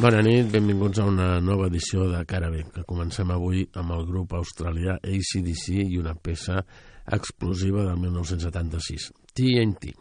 Bona nit, benvinguts a una nova edició de Cara B, que comencem avui amb el grup australià ACDC i una peça explosiva del 1976, TNT.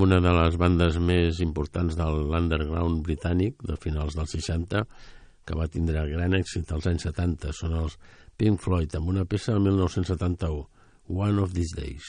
amb una de les bandes més importants de l'underground britànic de finals dels 60, que va tindre gran èxit als anys 70. Són els Pink Floyd, amb una peça del 1971, One of These Days.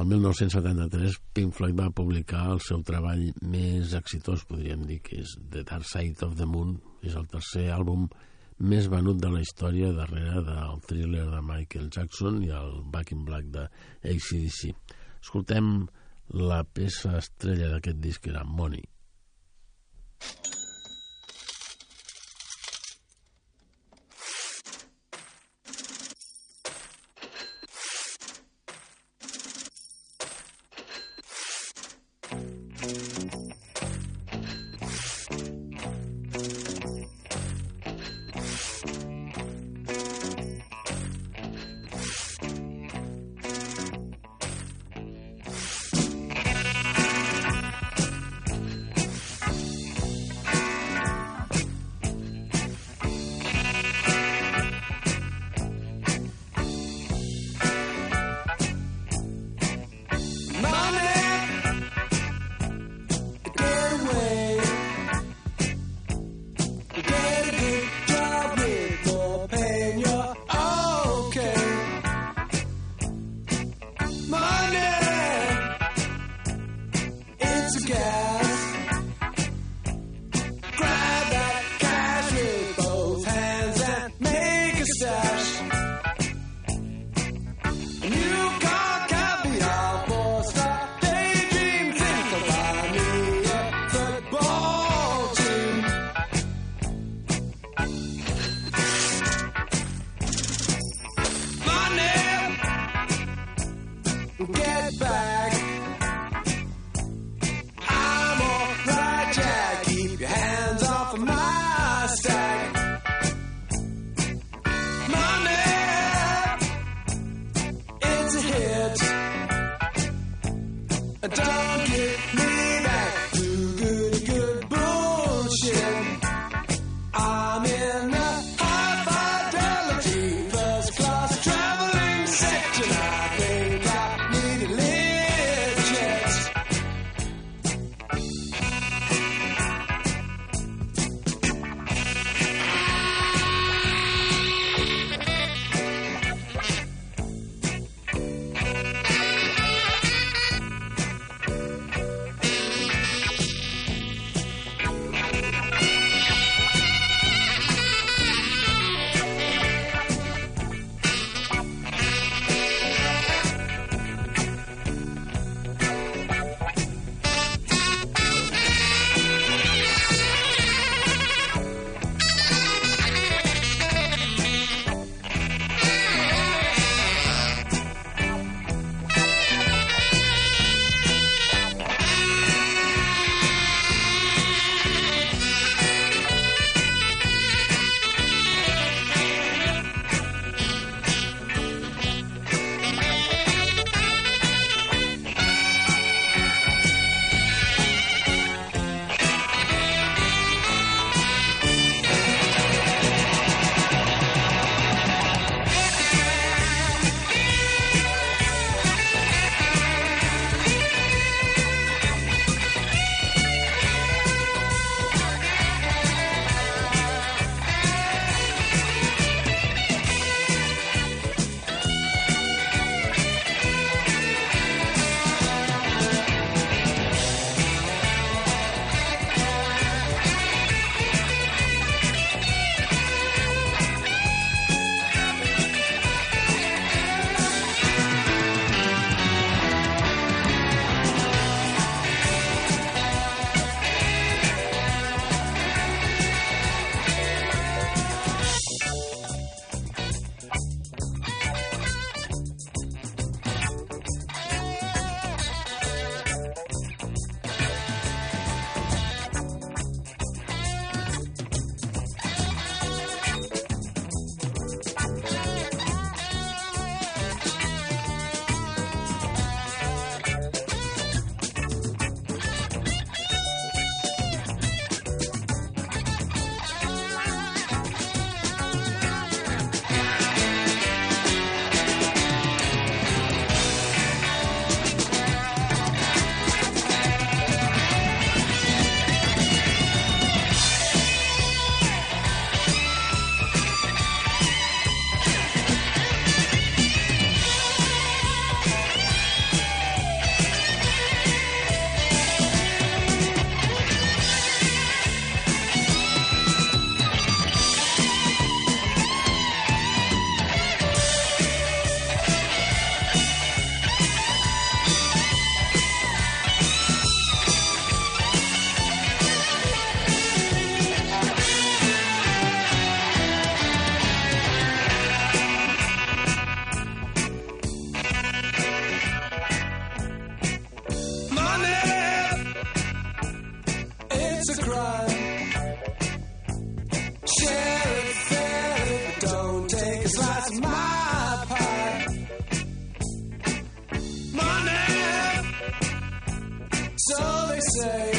El 1973 Pink Floyd va publicar el seu treball més exitós, podríem dir, que és The Dark Side of the Moon. És el tercer àlbum més venut de la història darrere del thriller de Michael Jackson i el Back in Black de ACDC. Escoltem la peça estrella d'aquest disc, que era Money. Get Share it, don't take a slice of my pie. So they say.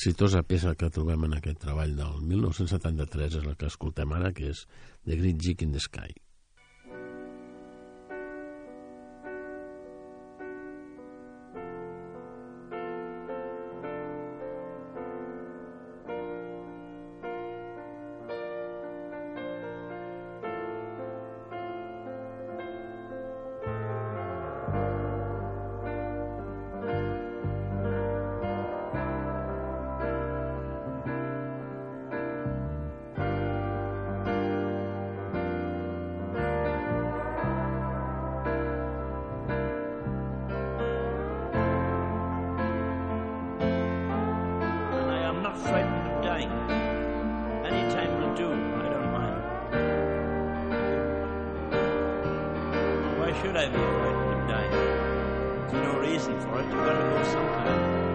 Exitosa peça que trobem en aquest treball del 1973 és la que escoltem ara, que és The Great Jig in the Sky. Dying? There's no reason for it. You've got to go sometime.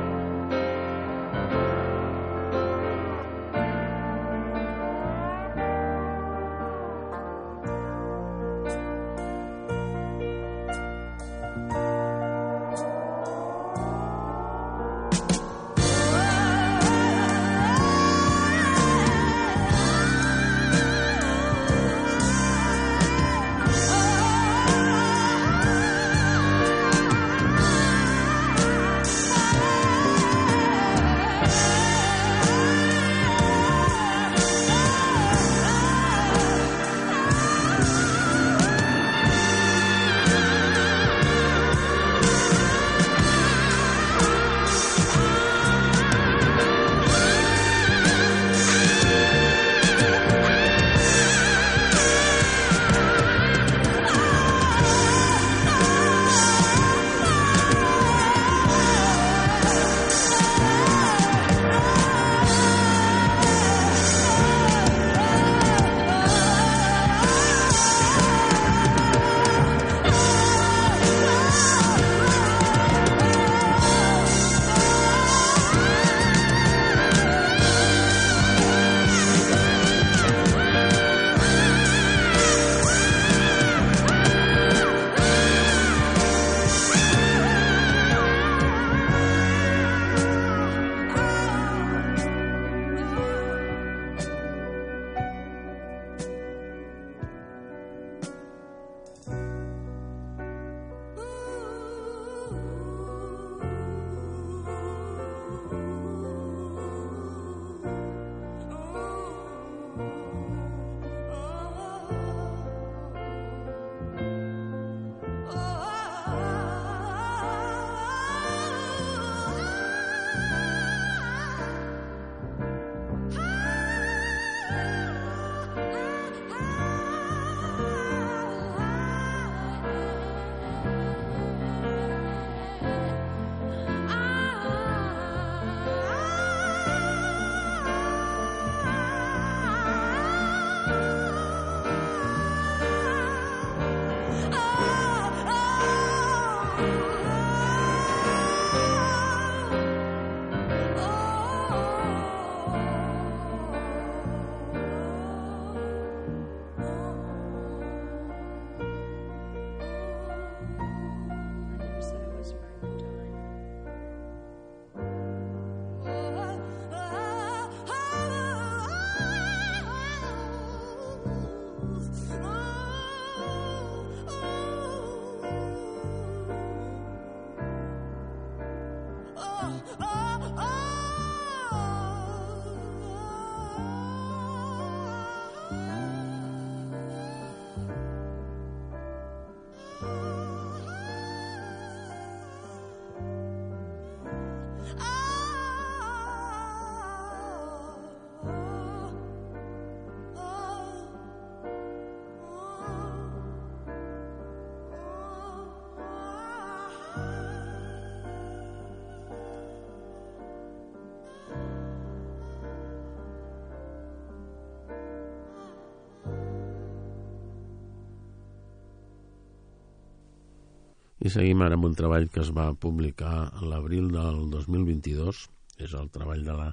I seguim ara amb un treball que es va publicar a l'abril del 2022. És el treball de la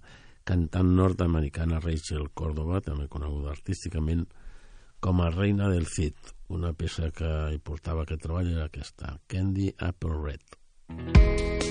cantant nord-americana Rachel Córdoba, també coneguda artísticament com a Reina del Cid. Una peça que hi portava aquest treball era aquesta, Candy Apple Red. on the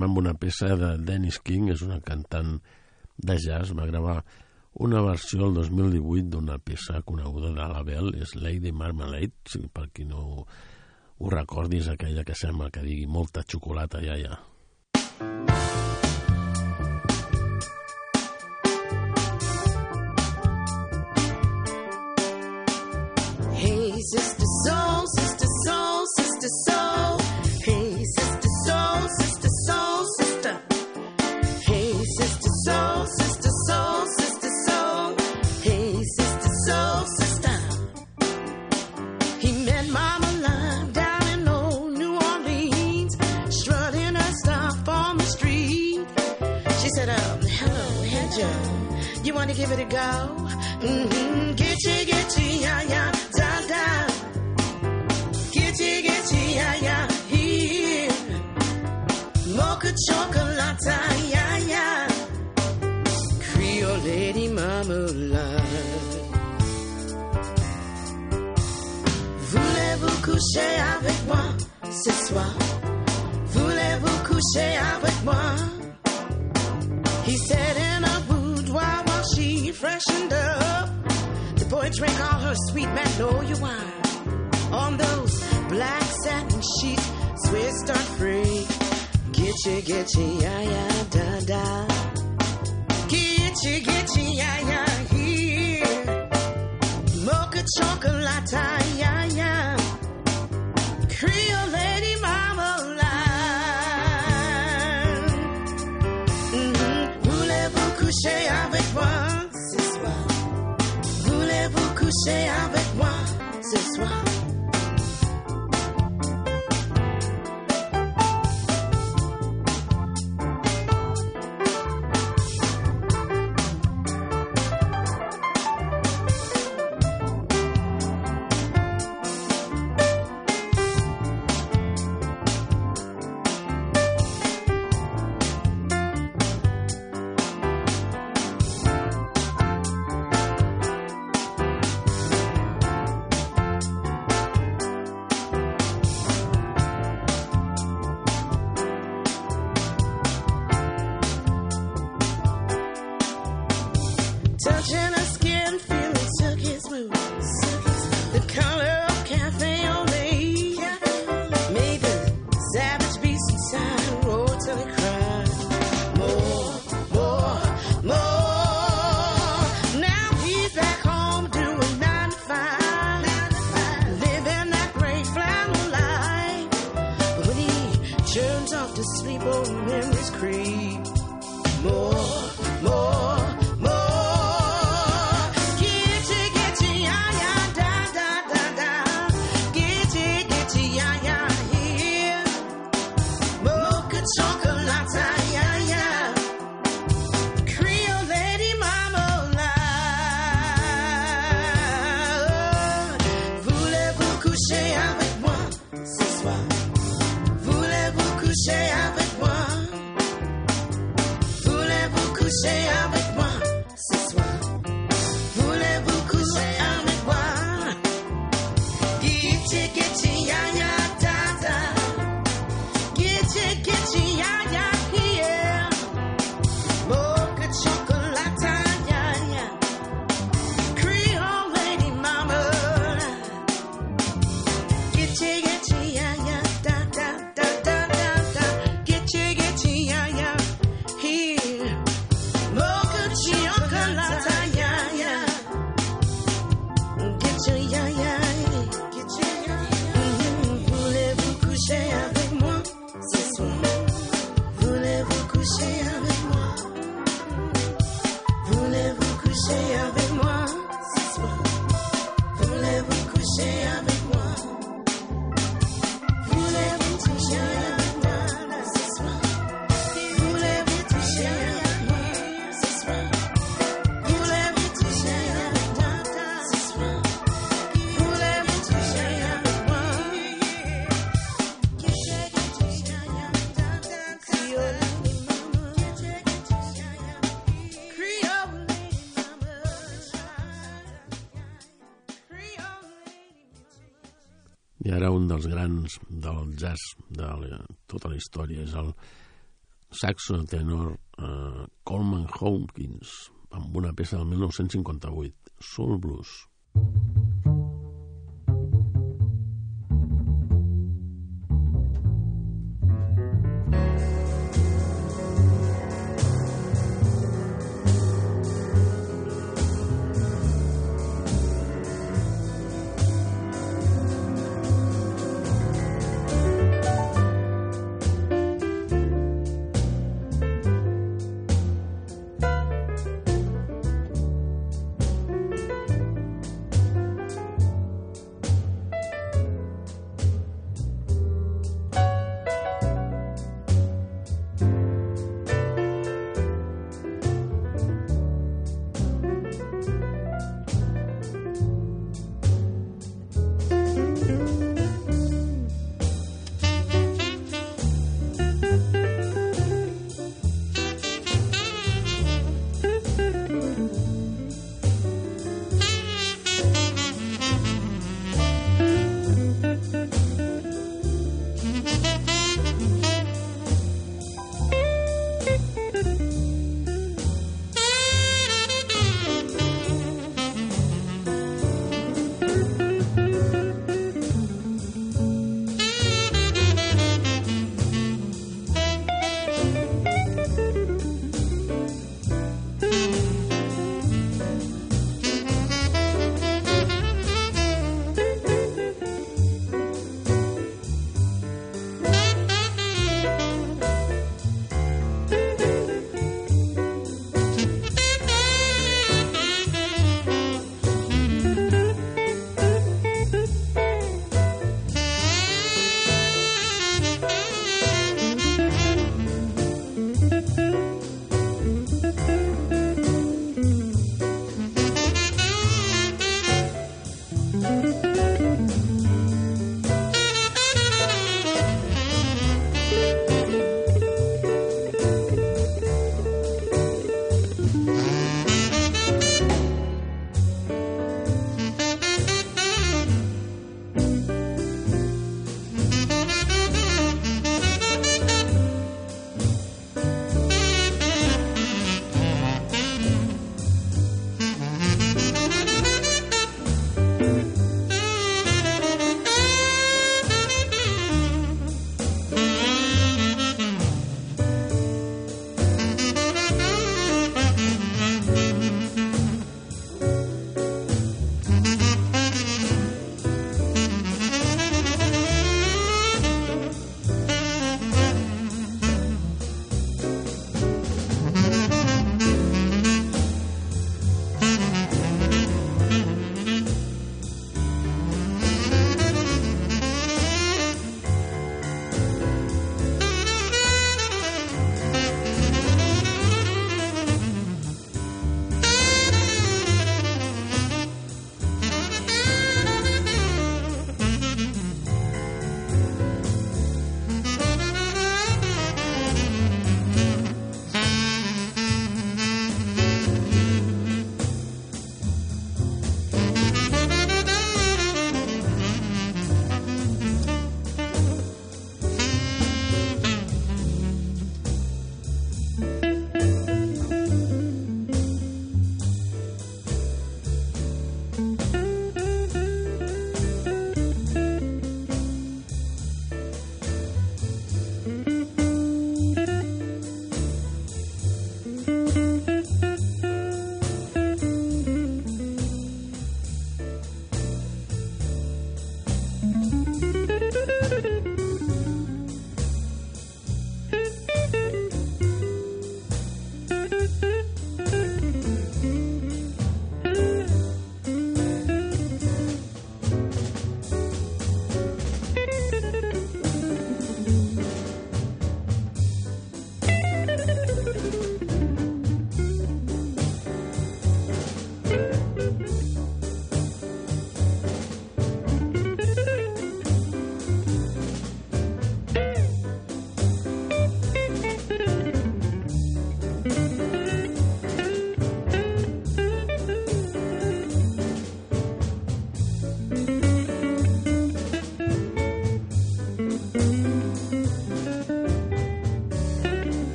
programa amb una peça de Dennis King, és una cantant de jazz, va gravar una versió el 2018 d'una peça coneguda de la Bell, és Lady Marmalade, si per qui no ho recordis, aquella que sembla que digui molta xocolata, ja, ja. to give it a go. Mm-hmm. get gitchy, yeah, yeah, da, da. get Gitchy, gitchy, yeah, yeah, here. Mocha chocolate, yeah, yeah. Creole lady marmalade. Voulez-vous coucher avec moi ce soir? Voulez-vous coucher avec moi? reflection dove. The boy drank all her sweet magnolia wine. On those black satin sheets, Swiss start free. Gitchy, gitchy, ya, ya, da, da. Gitchy, gitchy, ya, ya, here. Mocha chocolate, ya, ya. Creole lady mama line. Mm-hmm. Voulez-vous coucher avec coucher avec moi ce soir. sleep old memories creep dels grans del jazz de la, tota la història és el saxo tenor eh, Coleman Hawkins amb una peça del 1958, Soul Blues. Thank you.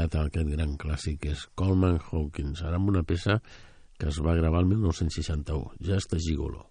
Continuïtat a aquest gran clàssic que és Coleman Hawkins, ara amb una peça que es va gravar el 1961, Just a Gigolo.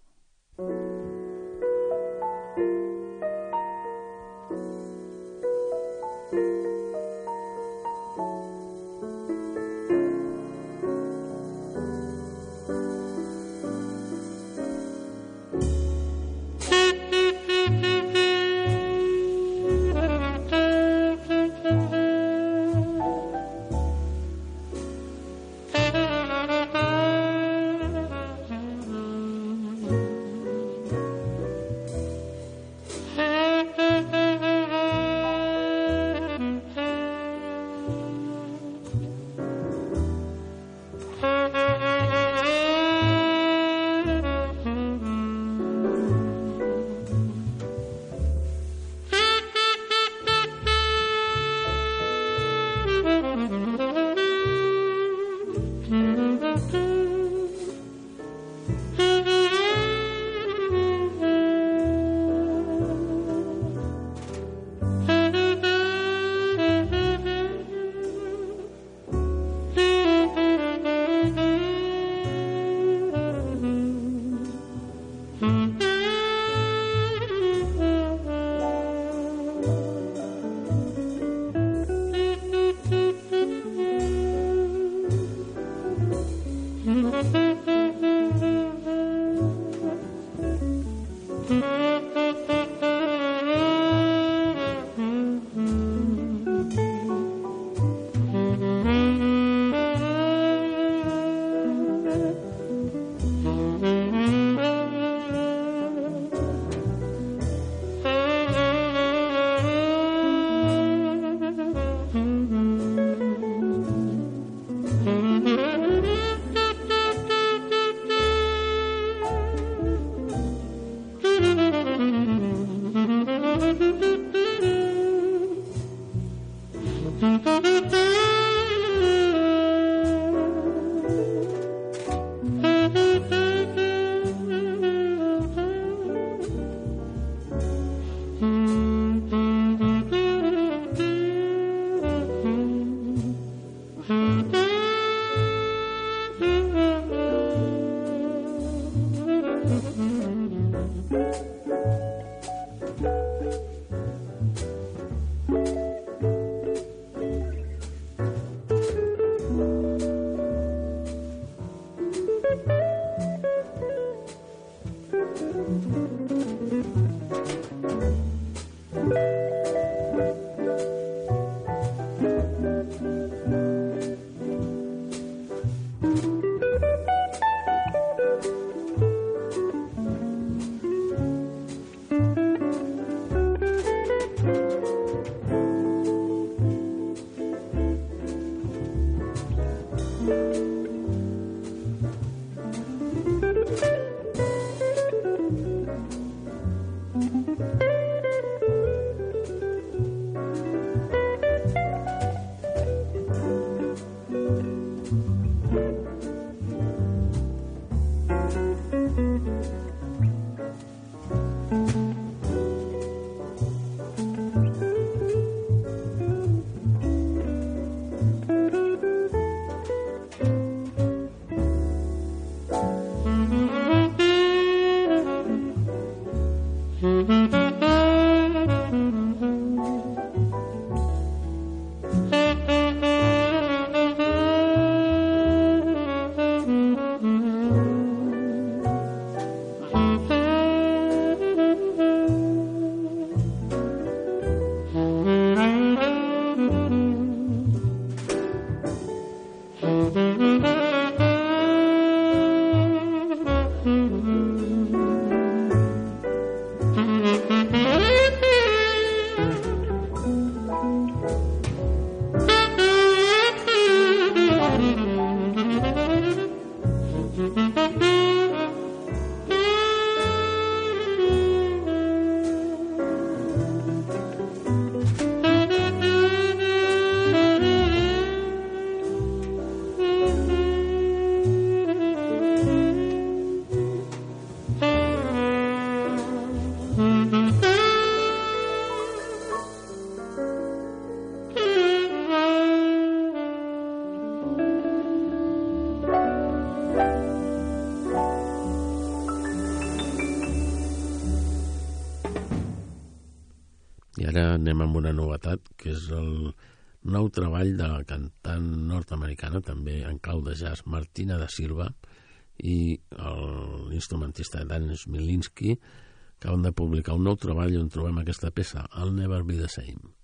treball de la cantant nord-americana, també en clau de jazz, Martina da Silva, i l'instrumentista Dan Smilinski, acaben de publicar un nou treball on trobem aquesta peça, el Never Be The Same.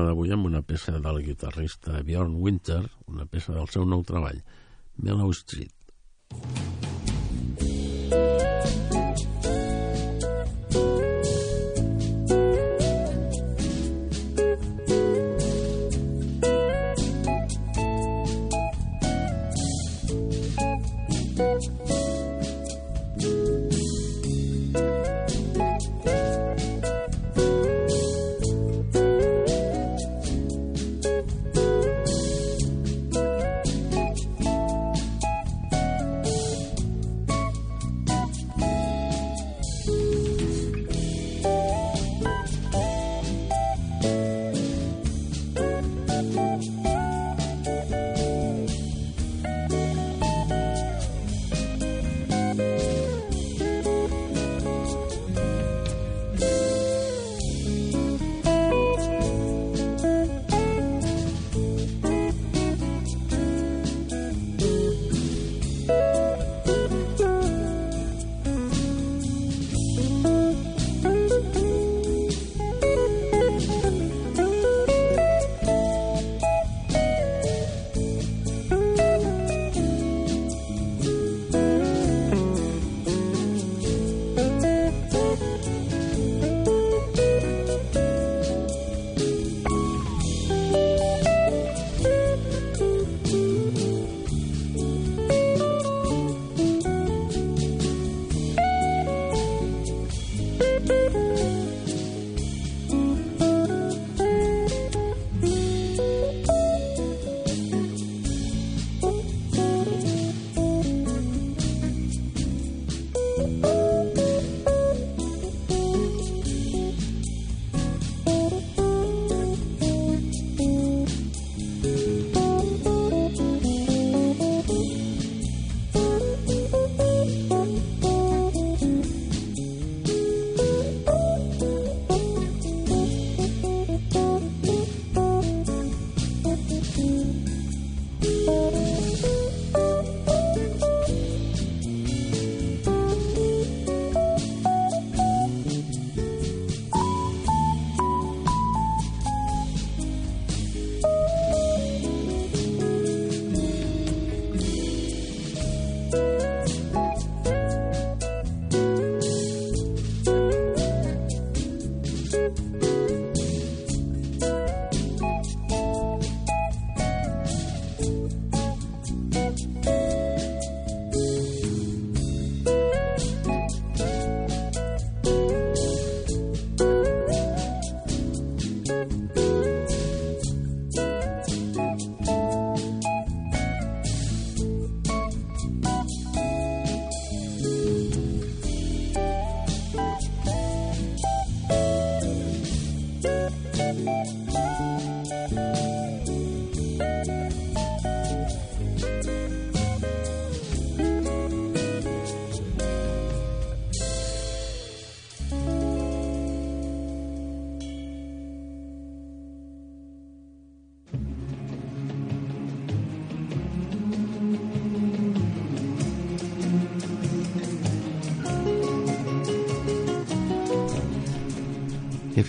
programa d'avui amb una peça del guitarrista Bjorn Winter, una peça del seu nou treball, Mellow Street.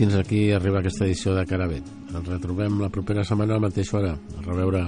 Fins aquí arriba aquesta edició de Caravet. Ens retrobem la propera setmana a la mateixa hora. A reveure.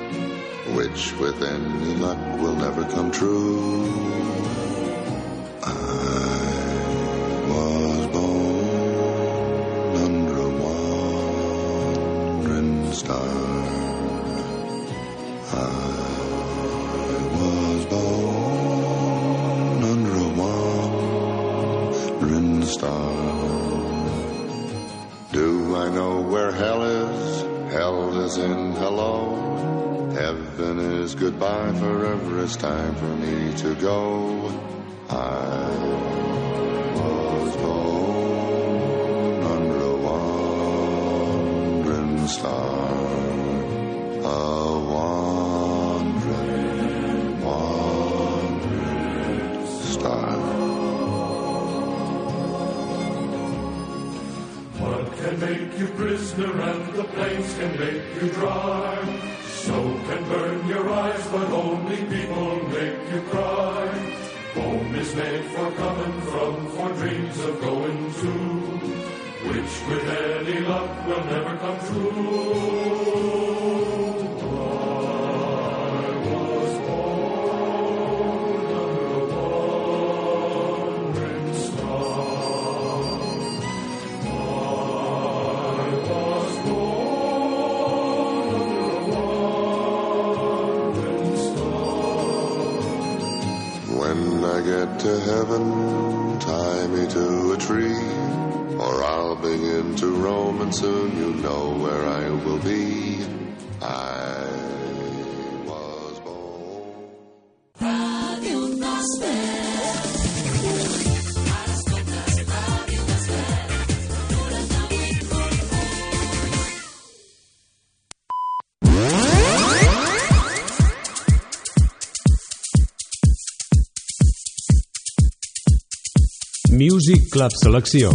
which with any luck will never come true. I was born under a wandering star. I was born under a wandering star. Do I know where hell is? Hell is in hello. Heaven is goodbye. Forever it's time for me to go. I was born under a wandering star. A wandering, wandering star. Mud can make you prisoner and the plains can make you dry. Snow can burn your eyes, but only people make you cry. Home is made for coming from, for dreams of going to, which with any luck will never come true. To heaven, tie me to a tree, or I'll begin to roam, and soon you know where I will be. Music Club Selecció.